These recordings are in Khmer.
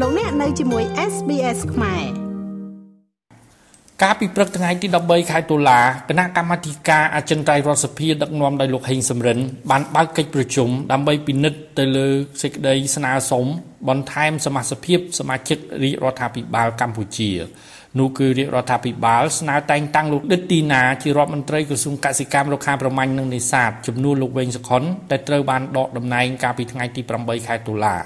លោកអ្នកនៅជាមួយ SBS ខ្មែរកាលពីព្រឹកថ្ងៃទី13ខែតុលាគណៈកម្មាធិការអចិន្ត្រៃយ៍រដ្ឋសភាដឹកនាំដោយលោកហេងសំរិនបានបើកកិច្ចប្រជុំដើម្បីពិនិត្យទៅលើសេចក្តីស្នើសុំបន្ថែមសមាជិកភាពសមាជិករាជរដ្ឋាភិបាលកម្ពុជានោះគឺរាជរដ្ឋាភិបាលស្នើតែងតាំងលោកដិតទីណាជារដ្ឋមន្ត្រីក្រសួងកសិកម្មរុក្ខាប្រមាញ់និងនេសាទចំនួនលោកវែងសុខុនតែត្រូវបានដកតំណែងកាលពីថ្ងៃទី8ខែតុលា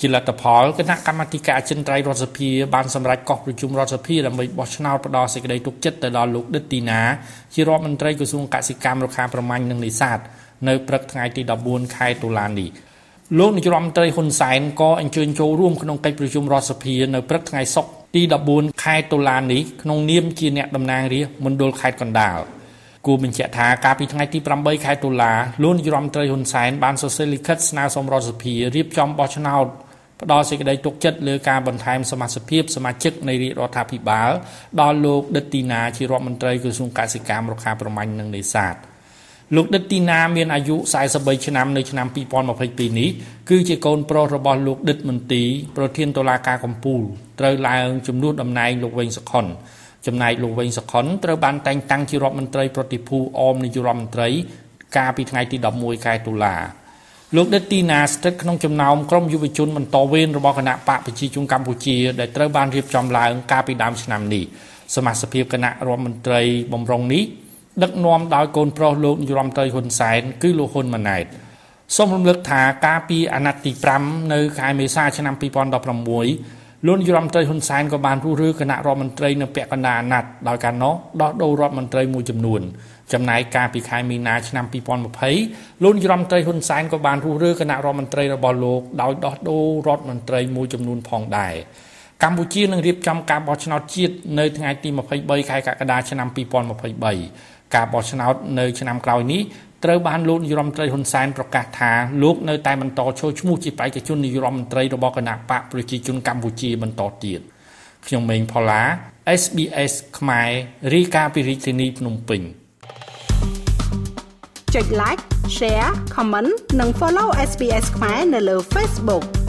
ជាលទ្ធផលគណៈកម្មាធិការអចិន្ត្រៃយ៍រដ្ឋសភាបានសម្រេចកោះប្រជុំរដ្ឋសភាដើម្បីបោះឆ្នោតផ្ដល់សេចក្តីទុកចិត្តទៅដល់លោកដិតទីណាជារដ្ឋមន្ត្រីក្រសួងកសិកម្មរុក្ខាប្រមាញ់និងនេសាទនៅព្រឹកថ្ងៃទី14ខែតុលានេះលោកនាយរដ្ឋមន្ត្រីហ៊ុនសែនក៏អញ្ជើញចូលរួមក្នុងកិច្ចប្រជុំរដ្ឋសភានៅព្រឹកថ្ងៃសុក្រទី14ខែតុលានេះក្នុងនាមជាអ្នកតំណាងរាស្ត្រមណ្ឌលខេត្តកណ្ដាល គួរបញ្ជាក់ថាកាលពីថ្ងៃទី8ខែតុលាលោកនាយរដ្ឋមន្ត្រីហ៊ុនសែនបានសរសេរលិខិតស្នើសុំរដ្ឋសភារៀបចំបោះឆ្នោតផ្ដល់សេចក្តីទុកចិត្តលើការបន្ថែមសមាជិកភាពសមាជិកនៃរាជរដ្ឋាភិបាលដល់លោកដិតទីណាជារដ្ឋមន្ត្រីក្រសួងកសិកម្មរុក្ខាប្រមាញ់និងនេសាទលោកដិតទីណាមានអាយុ43ឆ្នាំនៅឆ្នាំ2022នេះគឺជាកូនប្រុសរបស់លោកដិតមន្ទីប្រធានតុលាការកំពូលត្រូវឡើងជំនួសតំណែងលោកវែងសុខុន ចំណែកលោកវែងសុខុនត្រូវបានតែងតាំងជារដ្ឋមន្ត្រីប្រតិភូអមនាយករដ្ឋមន្ត្រីកាលពីថ្ងៃទី11ខែតុលាលោកដិតទីណាស្ថិតក្នុងចំណោមក្រុមយុវជនបន្តវេនរបស់គណៈបកប្រជាជនកម្ពុជាដែលត្រូវបានរៀបចំឡើងកាលពីដើមឆ្នាំនេះសមាជិកគណៈរដ្ឋមន្ត្រីបំរុងនេះដឹកនាំដោយកូនប្រុសលោកនាយរដ្ឋមន្ត្រីហ៊ុនសែនគឺលោកហ៊ុនម៉ាណែតសូមរំលឹកថាកាលពីអាណត្តិទី5នៅខែមេសាឆ្នាំ2016 លោកនាយរដ្ឋមន្ត្រីហ៊ុនសែនក៏បានរុះរើគណៈរដ្ឋមន្ត្រីនៅពាក់កណ្ដាលអាណត្តិដោយការនោះដោះដូររដ្ឋមន្ត្រីមួយចំនួនចំណែកកាលពីខែមីនាឆ្នាំ2020លោកនាយរដ្ឋមន្ត្រីហ៊ុនសែនក៏បានរុះរើគណៈរដ្ឋមន្ត្រីរបស់លោកដោយដោះដូររដ្ឋមន្ត្រីមួយចំនួនផងដែរកម្ពុជានឹងរៀបចំការបោះឆ្នោតជាតិនៅថ្ងៃទី23ខែកក្កដាឆ្នាំ2023ការបោះឆ្នោតនៅឆ្នាំក្រោយនេះ ត្រូវបានលោកនាយរដ្ឋមន្ត្រីហ៊ុនសែនប្រកាសថាលោកនៅតែបន្តចូលឈ្មោះជាបេក្ខជននាយរដ្ឋមន្ត្រីរបស់គណៈបកប្រជាជនកម្ពុជាបន្តទៀតខ្ញុំម៉េងផល្លា SBS ខ្មែររាយការណ៍ពីរាជធានីភ្នំពេញចុច like share comment និង follow SBS ខ្មែរនៅលើ Facebook